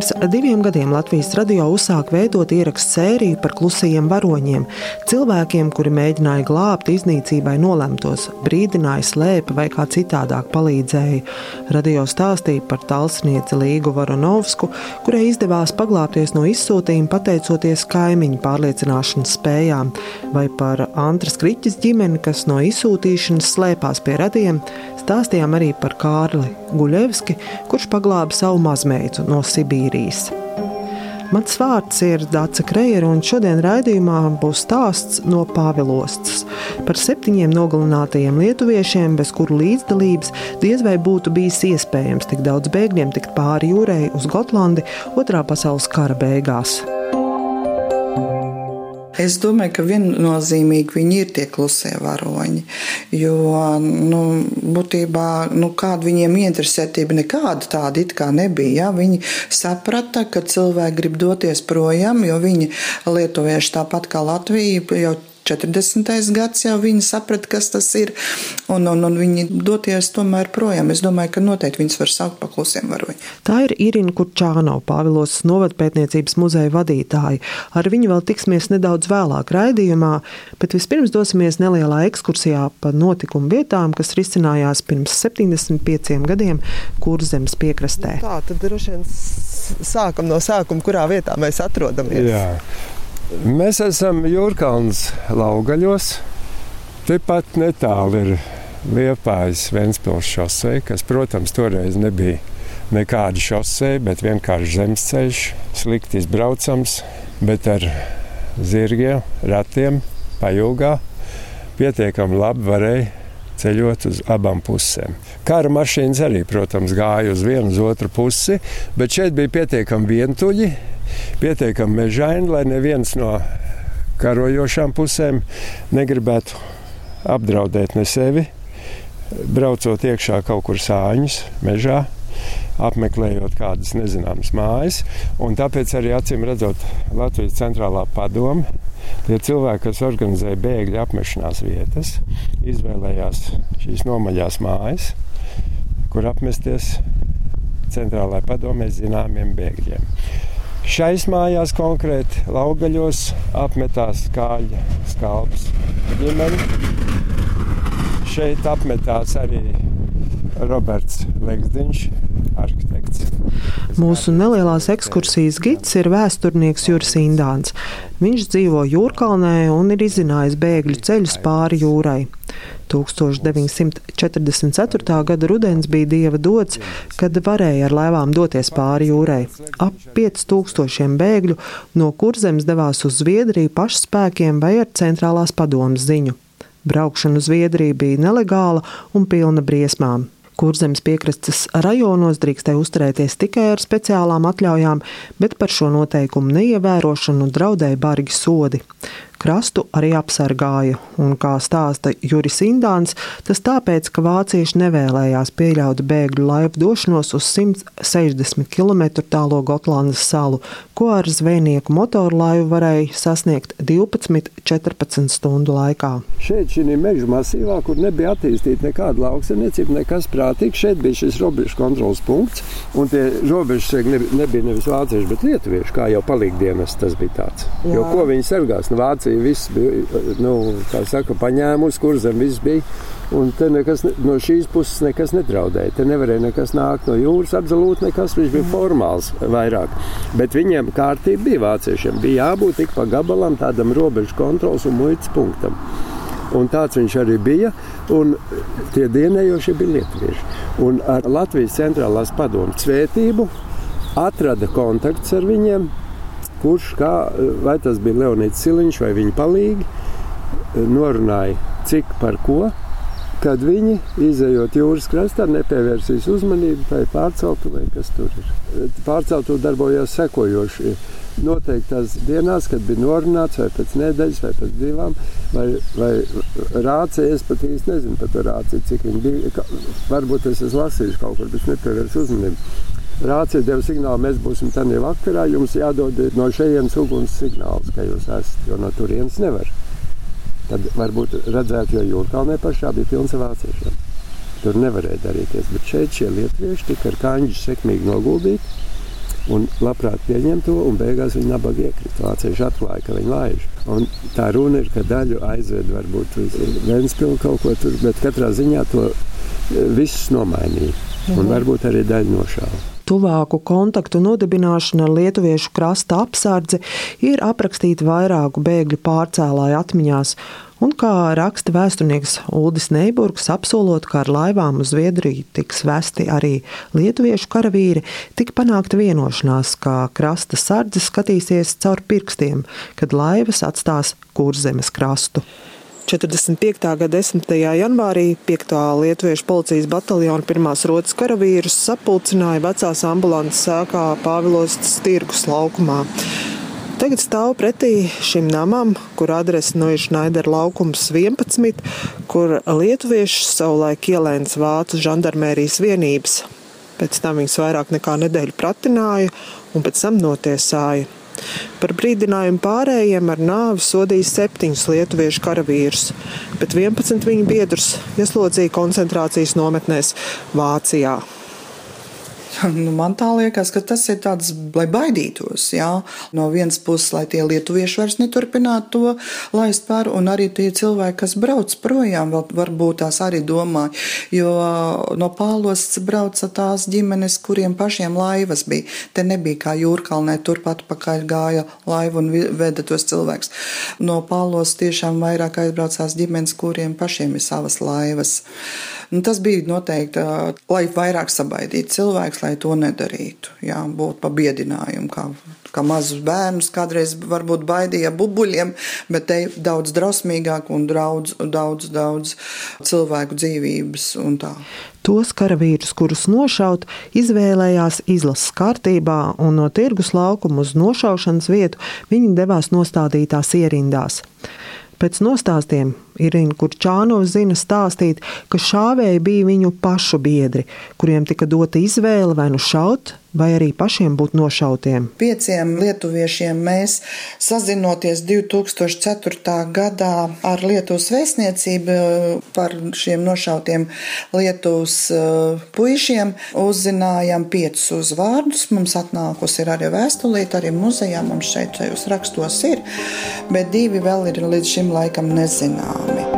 Pirms diviem gadiem Latvijas radio uzsāka veidot ierakstu sēriju par klusajiem varoņiem, cilvēkiem, kuri mēģināja glābt iznīcībai nolemtos, brīdināja, slēpa vai kā citādāk palīdzēja. Radio stāstīja par talsnieci Līgu Voronovsku, kurai izdevās paglābties no izsūtījuma pateicoties kaimiņu pārliecināšanas spējām, vai par Antras Kriķis ģimeni, kas no izsūtīšanas slēpās pie radiem. Stāstījām arī par Kārli Guļevski, kurš paglāba savu mazmeitu no Sibīrijas. Mans vārds ir Dārsa Kreira, un šodien raidījumā būs stāsts no Pāvilostas par septiņiem nogalinātajiem lietuviešiem, bez kuru līdzdalības diez vai būtu bijis iespējams tik daudz bēgļiem tikt pāri jūrai uz Gotlandi otrā pasaules kara beigās. Es domāju, ka viennozīmīgi viņi ir tie klusie varoņi. Jo nu, būtībā nu, kāda viņiem interesētība nekāda tāda it kā nebija. Ja? Viņi saprata, ka cilvēki grib doties projām, jo viņi lietuvieši tāpat kā Latvija jau 40. gads jau viņi saprata, kas tas ir, un, un, un viņi doties tomēr projām. Es domāju, ka noteikti viņus var saukt par klusiem varoņiem. Tā ir Irina Kurčāno, Pāvilos novadpētniecības muzeja vadītāja. Ar viņu vēl tiksimies nedaudz vēlāk raidījumā, bet vispirms dosimies nelielā ekskursijā pa notikumu vietām, kas risinājās pirms 75 gadiem Kurzemes piekrastē. Tā tad droši vien sākam no sākuma, kurā vietā mēs atrodamies. Jā. Mēs esam Jūrkāns laugaļos. Tepat netālu ir Liepājas Ventspils šosei, kas, protams, toreiz nebija nekāda šosei, bet vienkārši zemesceļš, slikti izbraucams, bet ar zirgiem, ratiem, pajūgā pietiekami labi varēja ceļot uz abām pusēm. Kara mašīnas arī, protams, gāja uz vienu, uz otru pusi, bet šeit bija pietiekami vientuļi pietiekami mežaini, lai neviens no karojošām pusēm negribētu apdraudēt ne sevi, braucot iekšā kaut kur sāņus mežā. Apmeklējot kādas nezināmas mājas, un tāpēc arī acīm redzot, Latvijas centrālā padome Tie cilvēki, kas organizēja bēgļu apmešanās vietas, izvēlējās šīs nomaļās mājas, kur apmesties centrālajā padomē zināmiem bēgļiem. Šais mājās konkrēti laugaļos apmetās kāļa skalps ģimene. Šeit apmetās arī Roberts Legzdiņš, arhitekts. Mūsu nelielās ekskursijas gids ir vēsturnieks Juris Indāns. Viņš dzīvo Jūrkalnē un ir izzinājis bēgļu ceļus pāri jūrai. 1944. gada rudens bija dieva dots, kad varēja ar laivām doties pāri jūrai. Ap 5000 bēgļu no kurzemes devās uz Zviedriju pašspēkiem vai ar centrālās padomas ziņu. Braukšana uz Zviedriju bija nelegāla un pilna briesmām. Kurzemes piekrastes rajonos drīkstēja uzturēties tikai ar speciālām atļaujām, bet par šo noteikumu neievērošanu draudēja bargi sodi krastu arī apsargāja. Un, kā stāsta Juris Indāns, tas tāpēc, ka vācieši nevēlējās pieļaut bēgļu laivu došanos uz 160 km tālo Gotlandes salu, ko ar zvejnieku motoru laivu varēja sasniegt 12-14 stundu laikā. Šeit, šī meža masīvā, kur nebija attīstīta nekāda lauksaimniecība, nekas prātīgs, šeit bija šis robežu kontrols punkts, un tie robežas nebija nevis vācieši, bet lietuvieši, kā jau palīgdienas tas bija tāds. Jā. Jo ko viņi sargās no Vācijas? Vācija viss bija nu, saka, paņēmusi, kur zem viss bija. Un te nekas, no šīs puses nekas nedraudēja. Te nevarēja nekas nākt no jūras, absolūti nekas. Viņš bija formāls vairāk. Bet viņiem kārtība bija vāciešiem. Bija jābūt tik pa gabalam tādam robežu kontrols un muitas punktam. Un tāds viņš arī bija. Tie dienējošie bija lietuvieši. Un ar Latvijas centrālās padomu svētību atrada kontakts ar viņiem kurš, kā, vai tas bija Leonīds Siliņš vai viņa palīgi, norunāja, cik par ko, kad viņi, izējot jūras krastā, nepievērsīs uzmanību tai pārceltuvei, kas tur ir. Pārceltuve darbojās sekojoši. Noteiktās dienās, kad bija norunāts, vai pēc nedēļas, vai pēc divām, vai, vai rācija, es pat īsti nezinu par to rāciju, cik viņi bija. Varbūt es esmu lasījis kaut kur, bet nepievērsu uzmanību. Rācija deva signālu, mēs būsim tādā vakarā. Jums jādod no šejienes uguns signāls, ka jūs esat, jo no turienes nevar. tad varbūt redzētu, jo Jūrkalnē pašā bija pilns ar vāciešiem. Tur nevarēja darīties, bet šeit šie lietuvieši tika ar kaņģu sekmīgi noguldīti un labprāt pieņem to, un beigās viņi nabaga iekrita. Vācieši atklāja, ka viņi laiž. Un tā runa ir, ka daļu aizved varbūt uz Vēnspilnu kaut ko tur, bet katrā ziņā to eh, visus nomainīja. Un Mhm. varbūt arī daļu nošāva. Tuvāku kontaktu nodibināšana ar lietuviešu krasta apsardzi ir aprakstīta vairāku bēgļu pārcēlāju atmiņās, un kā raksta vēsturnieks Uldis Neiburgs, apsolot, ka ar laivām uz Zviedriju tiks vesti arī lietuviešu karavīri, tika panākta vienošanās, ka krasta sardzes skatīsies caur pirkstiem, kad laivas atstās kurzemes krastu. 45. gada 10. janvārī 5. Lietuviešu policijas bataljona pirmās rotas karavīrus sapulcināja vecās ambulances sēkā Pāvilostas tirgus laukumā. Tagad stāv pretī šim namam, kur adrese no ir Šnaidera laukums 11, kur lietuvieši savulaik ielēns vācu žandarmērijas vienības. Pēc tam viņus vairāk nekā nedēļu pratināja un pēc tam notiesāja. Par brīdinājumu pārējiem ar nāvi sodīja septiņus lietuviešu karavīrus, bet 11 viņu biedrus ieslodzīja koncentrācijas nometnēs Vācijā. Nu, man tā liekas, ka tas ir tāds, lai baidītos. Jā. No vienas puses, lai tie lietuvieši vairs neturpinātu to laist pāri, un arī tie cilvēki, kas brauc projām, vēl varbūt tās arī domāja. Jo no pālos brauca tās ģimenes, kuriem pašiem laivas bija. Te nebija kā jūrkalnē, turpat pakaļ gāja laiva un veda tos cilvēkus. No pālos tiešām vairāk aizbraucās ģimenes, kuriem pašiem ir savas laivas. Nu, tas bija noteikti, lai vairāk sabaidītu cilvēkus, lai to nedarītu. Jā, būt pa biedinājumu, kā, kā mazus bērnus kādreiz varbūt baidīja bubuļiem, bet te daudz drausmīgāk un daudz, daudz, daudz cilvēku dzīvības un tā. Tos karavīrus, kurus nošaut, izvēlējās izlases kārtībā, un no tirgus laukuma uz nošaušanas vietu viņi devās nostādītās ierindās. Pēc nostāstiem Irina Kurčānova zina stāstīt, ka šāvēji bija viņu pašu biedri, kuriem tika dota izvēle vai nu šaut, vai arī pašiem būt nošautiem. Pieciem lietuviešiem mēs sazinoties 2004. gadā ar Lietuvas vēstniecību par šiem nošautiem Lietuvas uh, puišiem uzzinājām piecus uzvārdus. Mums atnākusi ir arī vēstulīte, arī muzejā mums šeit šajos rakstos ir, bet divi vēl ir līdz šim laikam nezināmi.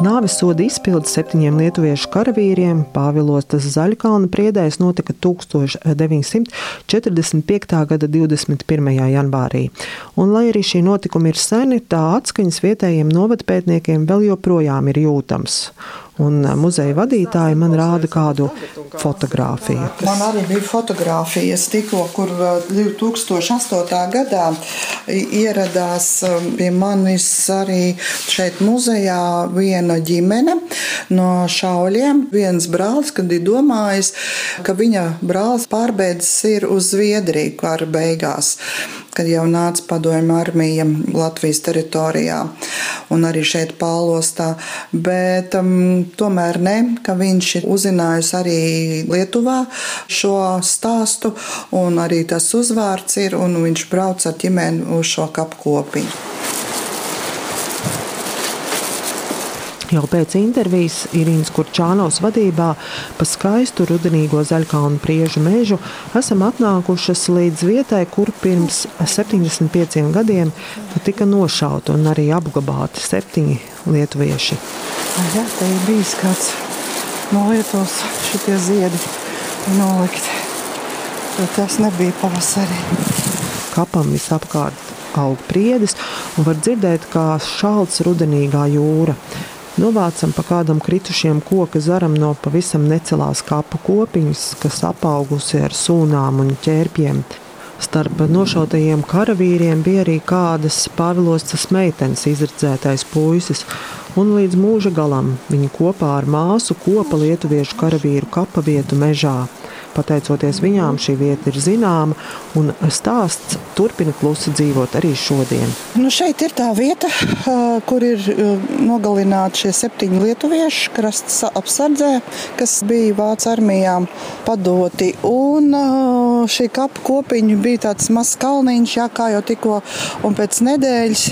Nāves soda izpilde septiņiem lietuviešu karavīriem Pāvilostas Zaļkalna priedēs notika 1945. gada 21. janvārī. Un, lai arī šī notikuma ir seni, tā atskaņas vietējiem novadpētniekiem vēl joprojām ir jūtams. Un muzeja vadītāji man rāda kādu fotografiju. Man arī bija fotografijas tikko, kur uh, 2008. gadā ieradās um, pie manis arī šeit muzejā viena ģimene no šauļiem. Viens brālis, kad ir domājis, ka viņa brālis pārbēdzis ir uz Zviedriju kara beigās, kad jau nāca padomju armija Latvijas teritorijā un arī šeit Pālostā. Bet um, tomēr ne, ka viņš ir uzzinājis arī Lietuvā šo stāstu, un arī tas uzvārds ir, un viņš brauc ar ģimeni uz šo kapkopiņu. Jau pēc intervijas Irīnas Kurčānos vadībā pa skaistu rudenīgo zaļkalnu priežu mežu esam atnākušas līdz vietai, kur pirms 75 gadiem tika nošauti un arī apglabāti septiņi lietuvieši. Jā, te ir bijis kāds no Lietuvas šitie ziedi nolikti. Bet tas nebija pavasarī. Kapam visapkārt aug priedes un var dzirdēt, kā šalts rudenīgā jūra. Novācam pa kādam kritušiem koka zaram no pavisam necelās kapu kopiņas, kas apaugusi ar sūnām un ķērpiem. Starp nošautajiem karavīriem bija arī kādas Pāvilostas meitenes izredzētais puisis, un līdz mūža galam viņi kopā ar māsu kopa lietuviešu karavīru kapa vietu mežā. Pateicoties viņām, šī vieta ir zināma, un stāsts turpina klusi dzīvot arī šodien. Nu šeit ir tā vieta, kur ir nogalināti šie septiņi lietuvieši krasta apsardzē, kas bija Vācu armijām padoti. Un šī kapa kopiņa bija tāds mazs kalniņš, jā, kā jau tikko, un pēc nedēļas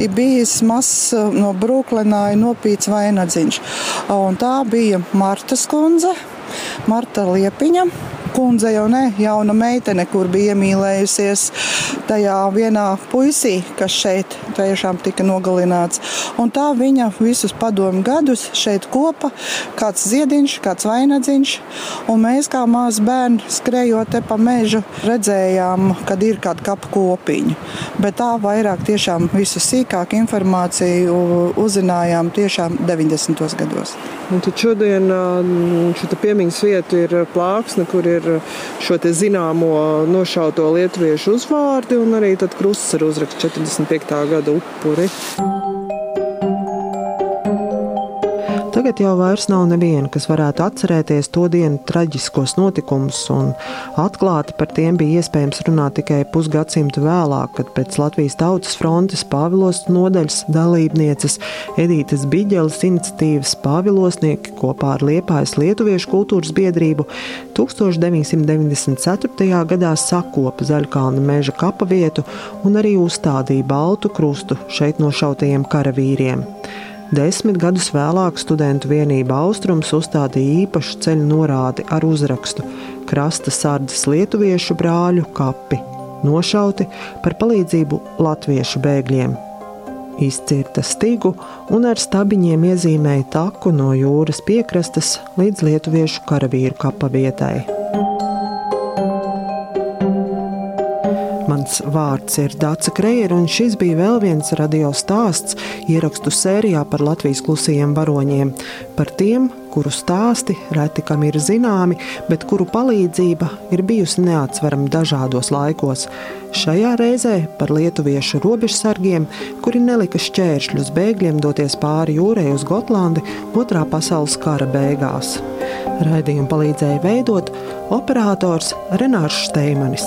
ir bijis mazs no Brooklynā nopīts vainadziņš. Un tā bija Martas kundze, Marta Liepiņa kundze jau ne, jauna meitene, kur bija iemīlējusies tajā vienā puisī, kas šeit tiešām tika nogalināts. Un tā viņa visus padomu gadus šeit kopa, kāds ziediņš, kāds vainadziņš, un mēs kā maz bērni skrējot te pa mežu redzējām, kad ir kāda kapa kopiņa. Bet tā vairāk tiešām visu sīkāk informāciju uzzinājām tiešām 90. gados. Un tad šodien šo piemiņas vietu ir plāksne, kur ir šo zināmo nošauto lietuviešu uzvārdi un arī krusts ar uzrakstu 45. gada upuri. Tagad jau vairs nav neviena, kas varētu atcerēties to dienu traģiskos notikumus, un atklāti par tiem bija iespējams runāt tikai pusgadsimtu vēlāk, kad pēc Latvijas Tautas frontes Pāvilos nodaļas dalībnieces Edītas Biģeles iniciatīvas Pāvilosnieki kopā ar Liepājas Lietuviešu kultūras biedrību 1994. gadā sakopa Zaļkalna meža kapa vietu un arī uzstādīja baltu krustu šeit nošautajiem karavīriem. Desmit gadus vēlāk studentu vienība Austrums uzstādīja īpašu ceļu norādi ar uzrakstu Krasta sardzes lietuviešu brāļu kapi, nošauti par palīdzību latviešu bēgļiem. Izcirta stigu un ar stabiņiem iezīmēja taku no jūras piekrastes līdz lietuviešu karavīru kapa vietai. Mans vārds ir Dārsa Kreira, un šis bija vēl viens radio stāsts ierakstu sērijā par Latvijas klusajiem varoņiem. Par tiem, kuru stāsti reti kam ir zināmi, bet kuru palīdzība ir bijusi neatsverama dažādos laikos. Šajā reizē par lietuviešu robežsargiem, kuri nelika šķēršļus bēgļiem doties pāri jūrai uz Gotlandi otrā pasaules kara beigās. Raidījumu palīdzēja veidot operators Renārs Steimanis.